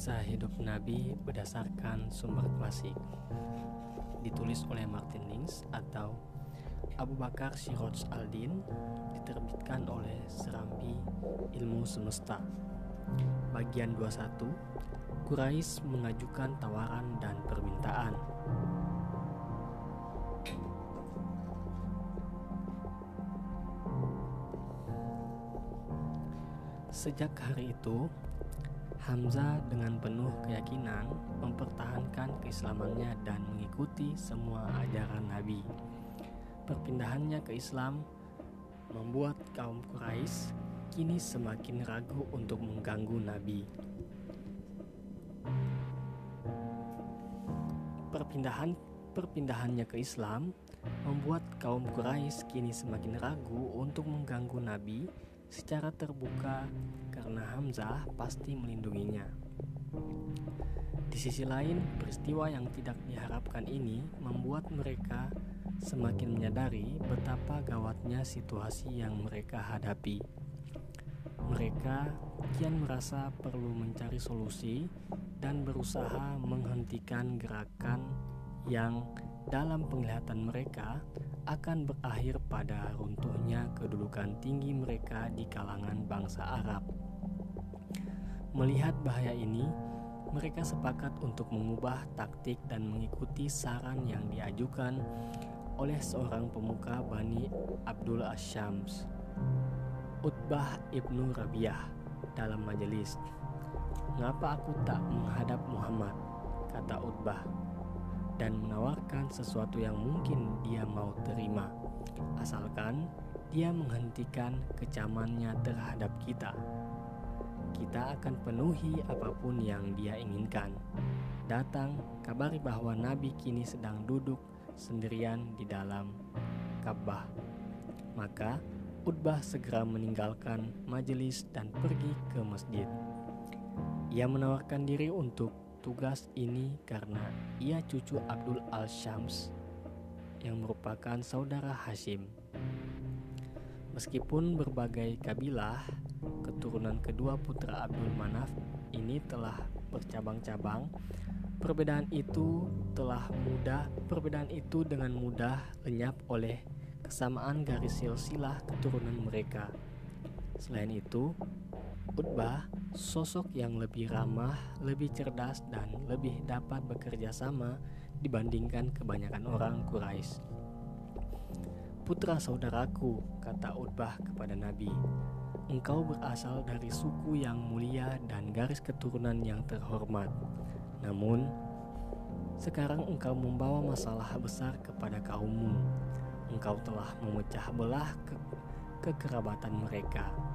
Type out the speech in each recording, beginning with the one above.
Kisah hidup Nabi berdasarkan sumber klasik. Ditulis oleh Martin Lings atau Abu Bakar Siroj Aldin Diterbitkan oleh Serambi Ilmu Semesta. Bagian 21 Quraisy mengajukan tawaran dan permintaan. Sejak hari itu, Hamzah dengan penuh keyakinan mempertahankan keislamannya dan mengikuti semua ajaran Nabi. Perpindahannya ke Islam membuat kaum Quraisy kini semakin ragu untuk mengganggu Nabi. Perpindahan perpindahannya ke Islam membuat kaum Quraisy kini semakin ragu untuk mengganggu Nabi secara terbuka karena Hamzah pasti melindunginya. Di sisi lain, peristiwa yang tidak diharapkan ini membuat mereka semakin menyadari betapa gawatnya situasi yang mereka hadapi. Mereka kian merasa perlu mencari solusi dan berusaha menghentikan gerakan yang dalam penglihatan mereka akan berakhir pada runtuhnya kedudukan tinggi mereka di kalangan bangsa Arab. Melihat bahaya ini, mereka sepakat untuk mengubah taktik dan mengikuti saran yang diajukan oleh seorang pemuka Bani Abdul Asyams, Utbah ibnu Rabiah, dalam majelis. Ngapa aku tak menghadap Muhammad? kata Utbah dan menawarkan sesuatu yang mungkin dia mau terima, asalkan dia menghentikan kecamannya terhadap kita. Kita akan penuhi apa pun yang dia inginkan. Datang, kabari bahwa Nabi kini sedang duduk sendirian di dalam Ka'bah. Maka Utbah segera meninggalkan majelis dan pergi ke masjid. Ia menawarkan diri untuk tugas ini karena ia cucu Abdul Al-Syams yang merupakan saudara Hashim. Meskipun berbagai kabilah, keturunan kedua putra Abdul Manaf ini telah bercabang-cabang, perbedaan itu telah mudah, perbedaan itu dengan mudah lenyap oleh kesamaan garis silsilah keturunan mereka. Selain itu, Utbah, sosok yang lebih ramah, lebih cerdas, dan lebih dapat bekerja sama dibandingkan kebanyakan orang Quraisy. Putra saudaraku, kata Utbah kepada Nabi, engkau berasal dari suku yang mulia dan garis keturunan yang terhormat. Namun, sekarang engkau membawa masalah besar kepada kaummu. Engkau telah memecah belah ke kekerabatan mereka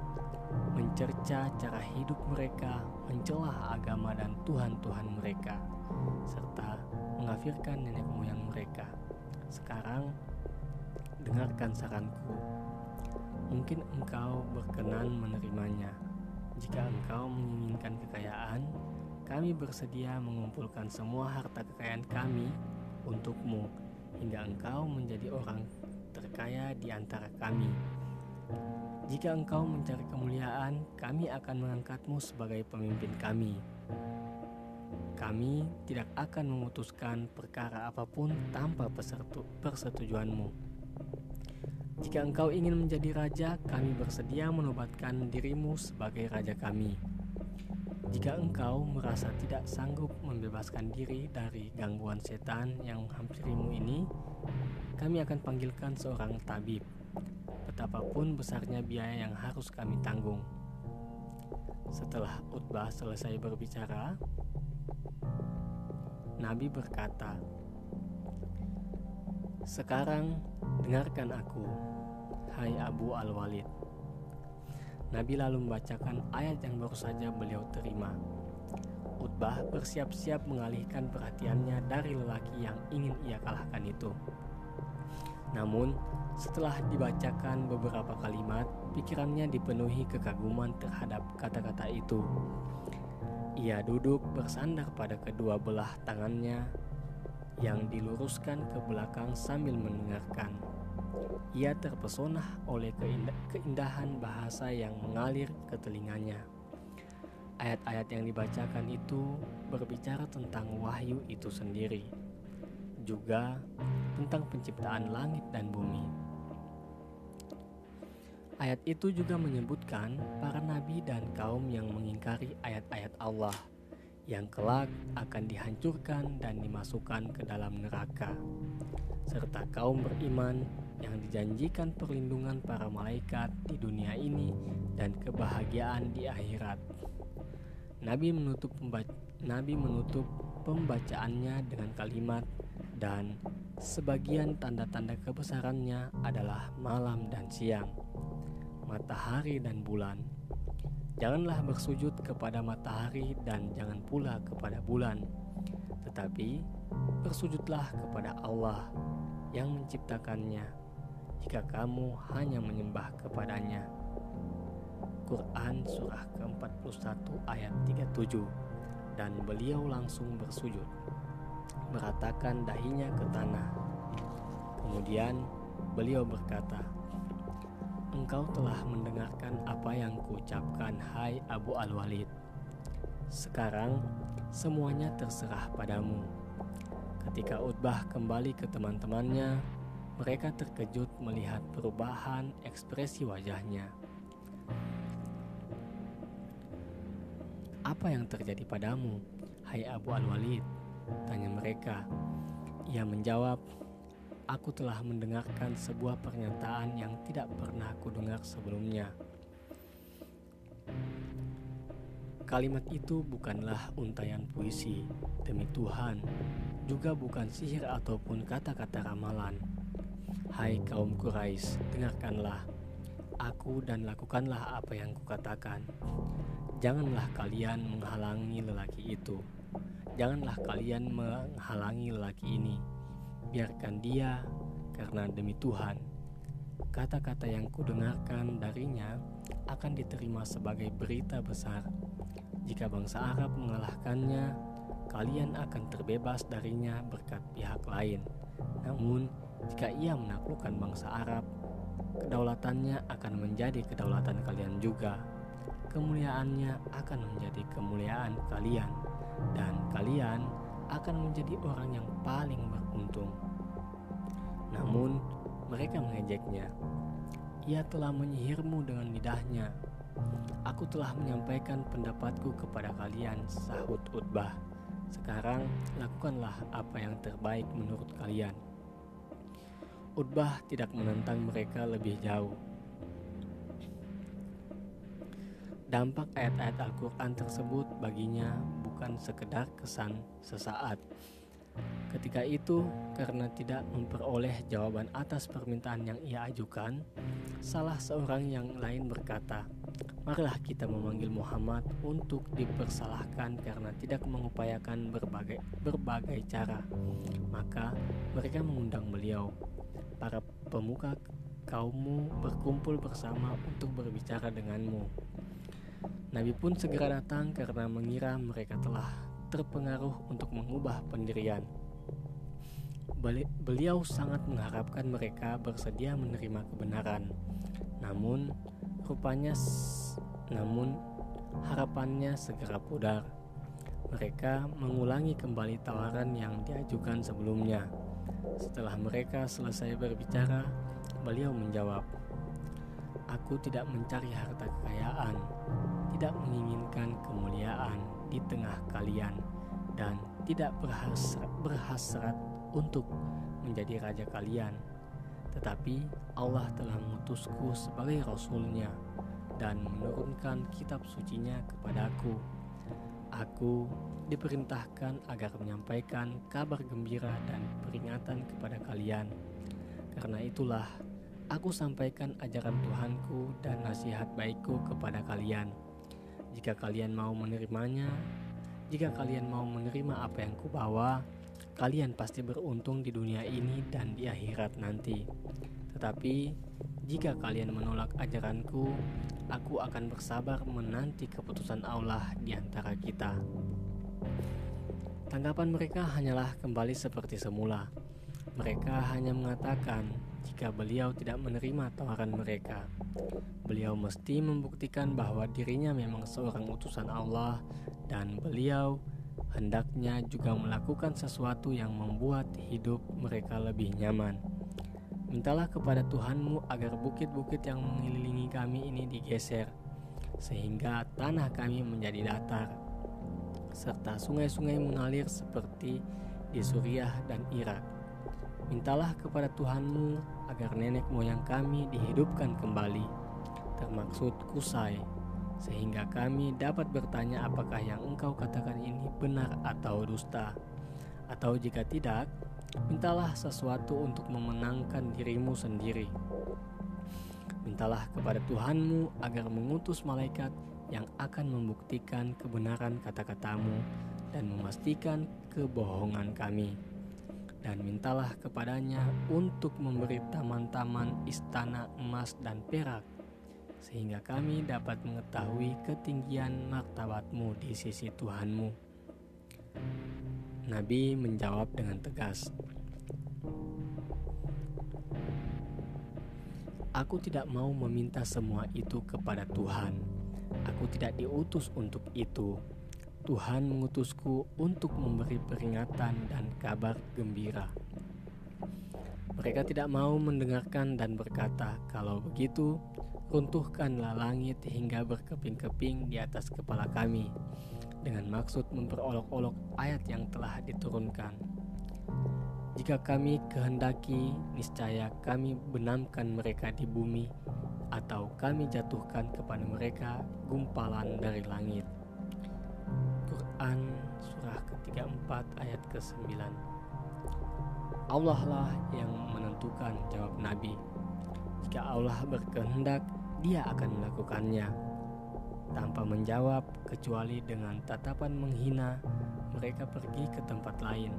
mencerca cara hidup mereka, mencelah agama dan tuhan-tuhan mereka, serta mengafirkan nenek moyang mereka. Sekarang, dengarkan saranku. Mungkin engkau berkenan menerimanya. Jika engkau menginginkan kekayaan, kami bersedia mengumpulkan semua harta kekayaan kami untukmu hingga engkau menjadi orang terkaya di antara kami. Jika engkau mencari kemuliaan, kami akan mengangkatmu sebagai pemimpin kami. Kami tidak akan memutuskan perkara apa pun tanpa persetujuanmu. Jika engkau ingin menjadi raja, kami bersedia menobatkan dirimu sebagai raja kami. Jika engkau merasa tidak sanggup membebaskan diri dari gangguan setan yang menghampirimu ini, kami akan panggilkan seorang tabib betapapun besarnya biaya yang harus kami tanggung. Setelah Utbah selesai berbicara, Nabi berkata, "Sekarang dengarkan aku, hai Abu Al-Walid." Nabi lalu membacakan ayat yang baru saja beliau terima. Utbah bersiap-siap mengalihkan perhatiannya dari lelaki yang ingin ia kalahkan itu. Namun, setelah dibacakan beberapa kalimat, pikirannya dipenuhi kekaguman terhadap kata-kata itu. Ia duduk bersandar pada kedua belah tangannya yang diluruskan ke belakang sambil mendengarkan. Ia terpesona oleh keindahan bahasa yang mengalir ke telinganya. Ayat-ayat yang dibacakan itu berbicara tentang wahyu itu sendiri, juga tentang penciptaan langit dan bumi. Ayat itu juga menyebutkan para nabi dan kaum yang mengingkari ayat-ayat Allah yang kelak akan dihancurkan dan dimasukkan ke dalam neraka, serta kaum beriman yang dijanjikan perlindungan para malaikat di dunia ini dan kebahagiaan di akhirat. Nabi menutup Nabi menutup pembacaannya dengan kalimat dan sebagian tanda-tanda kebesarannya adalah malam dan siang, matahari dan bulan. Janganlah bersujud kepada matahari dan jangan pula kepada bulan, tetapi bersujudlah kepada Allah yang menciptakannya jika kamu hanya menyembah kepadanya. Quran Surah ke-41 ayat 37 Dan beliau langsung bersujud Meratakan dahinya ke tanah Kemudian beliau berkata Engkau telah mendengarkan apa yang kuucapkan hai Abu Al-Walid Sekarang semuanya terserah padamu Ketika Utbah kembali ke teman-temannya mereka terkejut melihat perubahan ekspresi wajahnya. Apa yang terjadi padamu, hai Abu Al-Walid? Tanya mereka. Ia menjawab, Aku telah mendengarkan sebuah pernyataan yang tidak pernah aku dengar sebelumnya. Kalimat itu bukanlah untayan puisi, demi Tuhan, juga bukan sihir ataupun kata-kata ramalan Hai kaum Quraisy, dengarkanlah aku dan lakukanlah apa yang kukatakan. Janganlah kalian menghalangi lelaki itu. Janganlah kalian menghalangi lelaki ini. Biarkan dia karena demi Tuhan. Kata-kata yang kudengarkan darinya akan diterima sebagai berita besar. Jika bangsa Arab mengalahkannya, kalian akan terbebas darinya berkat pihak lain. Namun, jika ia menaklukkan bangsa Arab, kedaulatannya akan menjadi kedaulatan kalian juga. Kemuliaannya akan menjadi kemuliaan kalian, dan kalian akan menjadi orang yang paling beruntung. Namun, mereka mengejeknya. Ia telah menyihirmu dengan lidahnya. Aku telah menyampaikan pendapatku kepada kalian, sahut Utbah. Sekarang lakukanlah apa yang terbaik menurut kalian. Utbah tidak menentang mereka lebih jauh. Dampak ayat-ayat Al-Quran tersebut baginya bukan sekedar kesan sesaat. Ketika itu, karena tidak memperoleh jawaban atas permintaan yang ia ajukan, salah seorang yang lain berkata, "Marilah kita memanggil Muhammad untuk dipersalahkan karena tidak mengupayakan berbagai berbagai cara." Maka mereka mengundang beliau para pemuka kaummu berkumpul bersama untuk berbicara denganmu. Nabi pun segera datang karena mengira mereka telah terpengaruh untuk mengubah pendirian. Beliau sangat mengharapkan mereka bersedia menerima kebenaran. Namun, rupanya namun harapannya segera pudar. Mereka mengulangi kembali tawaran yang diajukan sebelumnya. Setelah mereka selesai berbicara, beliau menjawab, "Aku tidak mencari harta kekayaan, tidak menginginkan kemuliaan di tengah kalian, dan tidak berhasrat, berhasrat untuk menjadi raja kalian. Tetapi Allah telah mengutusku sebagai rasulnya dan menurunkan kitab sucinya kepadaku. Aku diperintahkan agar menyampaikan kabar gembira dan peringatan kepada kalian. Karena itulah aku sampaikan ajaran Tuhanku dan nasihat baikku kepada kalian. Jika kalian mau menerimanya, jika kalian mau menerima apa yang kubawa, kalian pasti beruntung di dunia ini dan di akhirat nanti. Tetapi jika kalian menolak ajaranku, aku akan bersabar menanti keputusan Allah di antara kita. Tanggapan mereka hanyalah kembali seperti semula. Mereka hanya mengatakan, jika beliau tidak menerima tawaran mereka. Beliau mesti membuktikan bahwa dirinya memang seorang utusan Allah dan beliau hendaknya juga melakukan sesuatu yang membuat hidup mereka lebih nyaman. Mintalah kepada Tuhanmu agar bukit-bukit yang mengelilingi kami ini digeser, sehingga tanah kami menjadi datar, serta sungai-sungai mengalir seperti di Suriah dan Irak. Mintalah kepada Tuhanmu agar nenek moyang kami dihidupkan kembali, termaksud Kusai, sehingga kami dapat bertanya apakah yang engkau katakan ini benar atau dusta. Atau jika tidak, mintalah sesuatu untuk memenangkan dirimu sendiri. Mintalah kepada Tuhanmu agar mengutus malaikat yang akan membuktikan kebenaran kata-katamu dan memastikan kebohongan kami. Dan mintalah kepadanya untuk memberi taman-taman istana emas dan perak, sehingga kami dapat mengetahui ketinggian martabatmu di sisi Tuhanmu. Nabi menjawab dengan tegas, Aku tidak mau meminta semua itu kepada Tuhan. Aku tidak diutus untuk itu. Tuhan mengutusku untuk memberi peringatan dan kabar gembira. Mereka tidak mau mendengarkan dan berkata, "Kalau begitu, runtuhkanlah langit hingga berkeping-keping di atas kepala kami." Dengan maksud memperolok-olok ayat yang telah diturunkan. Jika kami kehendaki, niscaya kami benamkan mereka di bumi, atau kami jatuhkan kepada mereka gumpalan dari langit. Quran Surah ke-34 ayat ke-9 Allah lah yang menentukan jawab Nabi. Jika Allah berkehendak, dia akan melakukannya. Tanpa menjawab kecuali dengan tatapan menghina Mereka pergi ke tempat lain.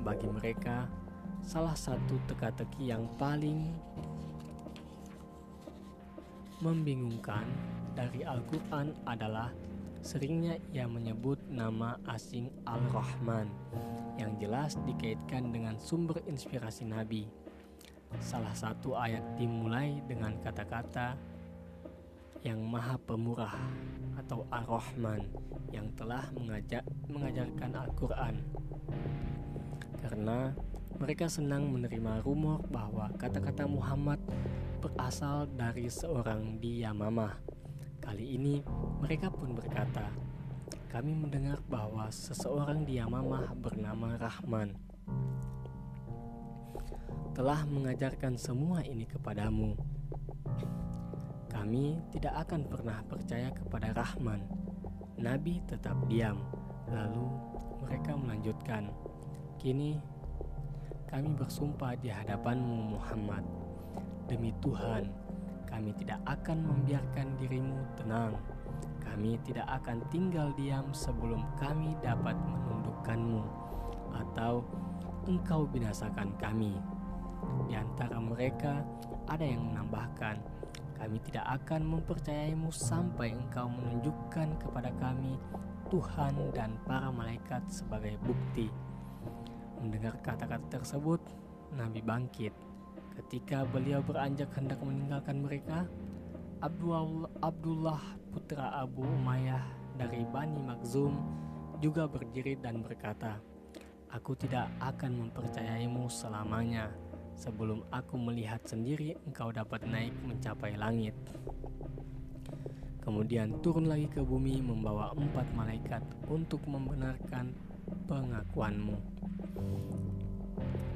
Bagi mereka, salah satu teka-teki yang paling membingungkan dari Al-Quran adalah seringnya ia menyebut nama asing Al-Rahman yang jelas dikaitkan dengan sumber inspirasi Nabi. Salah satu ayat dimulai dengan kata-kata yang maha pemurah atau Ar-Rahman yang telah mengajak, mengajarkan Al-Quran karena mereka senang menerima rumor bahwa kata-kata Muhammad berasal dari seorang di Yamamah. Kali ini mereka pun berkata, kami mendengar bahwa seseorang di Yamamah bernama Rahman telah mengajarkan semua ini kepadamu. Kami tidak akan pernah percaya kepada Rahman. Nabi tetap diam. Lalu mereka melanjutkan, Kini kami bersumpah di hadapanmu Muhammad Demi Tuhan kami tidak akan membiarkan dirimu tenang. Kami tidak akan tinggal diam sebelum kami dapat menundukkanmu Atau engkau binasakan kami. Di antara mereka ada yang menambahkan Kami tidak akan mempercayaimu sampai engkau menunjukkan kepada kami Tuhan dan para malaikat sebagai bukti. Mendengar kata-kata tersebut, Nabi bangkit. Ketika beliau beranjak hendak meninggalkan mereka, Abdullah putra Abu Umayyah dari Bani Makhzum juga berdiri dan berkata, Aku tidak akan mempercayaimu selamanya sebelum aku melihat sendiri engkau dapat naik mencapai langit. Kemudian turun lagi ke bumi membawa empat malaikat untuk membenarkan pengakuanmu.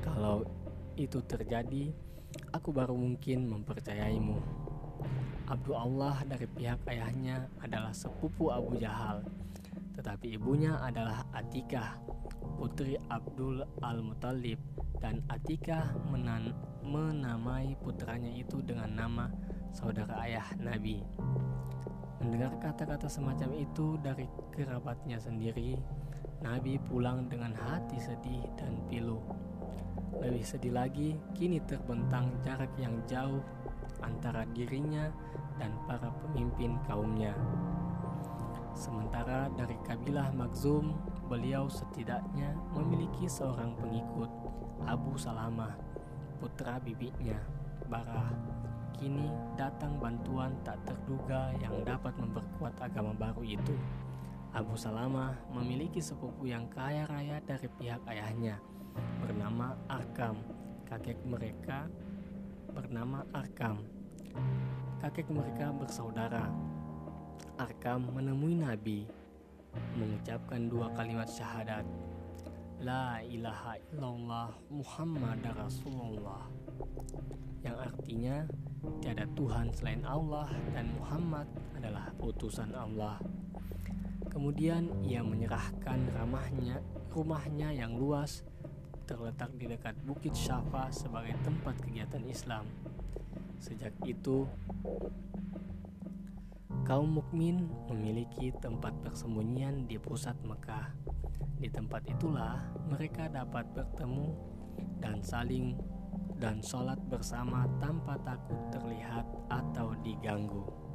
Kalau itu terjadi, aku baru mungkin mempercayaimu. Abdul Allah dari pihak ayahnya adalah sepupu Abu Jahal, tetapi ibunya adalah Atikah, putri Abdul Al-Muttalib, dan Atikah menan menamai putranya itu dengan nama saudara ayah Nabi. Mendengar kata-kata semacam itu dari kerabatnya sendiri, Nabi pulang dengan hati sedih dan pilu. Lebih sedih lagi, kini terbentang jarak yang jauh antara dirinya dan para pemimpin kaumnya. Sementara dari kabilah Makhzum, beliau setidaknya memiliki seorang pengikut, Abu Salamah. putra bibinya, Barah. Kini datang bantuan tak terduga yang dapat memperkuat agama baru itu. Abu Salamah memiliki sepupu yang kaya raya dari pihak ayahnya, bernama Arkam. Kakek mereka bernama Arkam. Kakek mereka bersaudara. Arkam menemui Nabi, mengucapkan dua kalimat syahadat. La ilaha illallah Muhammad Rasulullah yang artinya tiada Tuhan selain Allah dan Muhammad adalah utusan Allah. Kemudian ia menyerahkan ramahnya rumahnya yang luas terletak di dekat Bukit Syafa sebagai tempat kegiatan Islam. Sejak itu kaum mukmin memiliki tempat persembunyian di pusat Mekah. Di tempat itulah mereka dapat bertemu dan saling dan sholat bersama tanpa takut terlihat atau diganggu.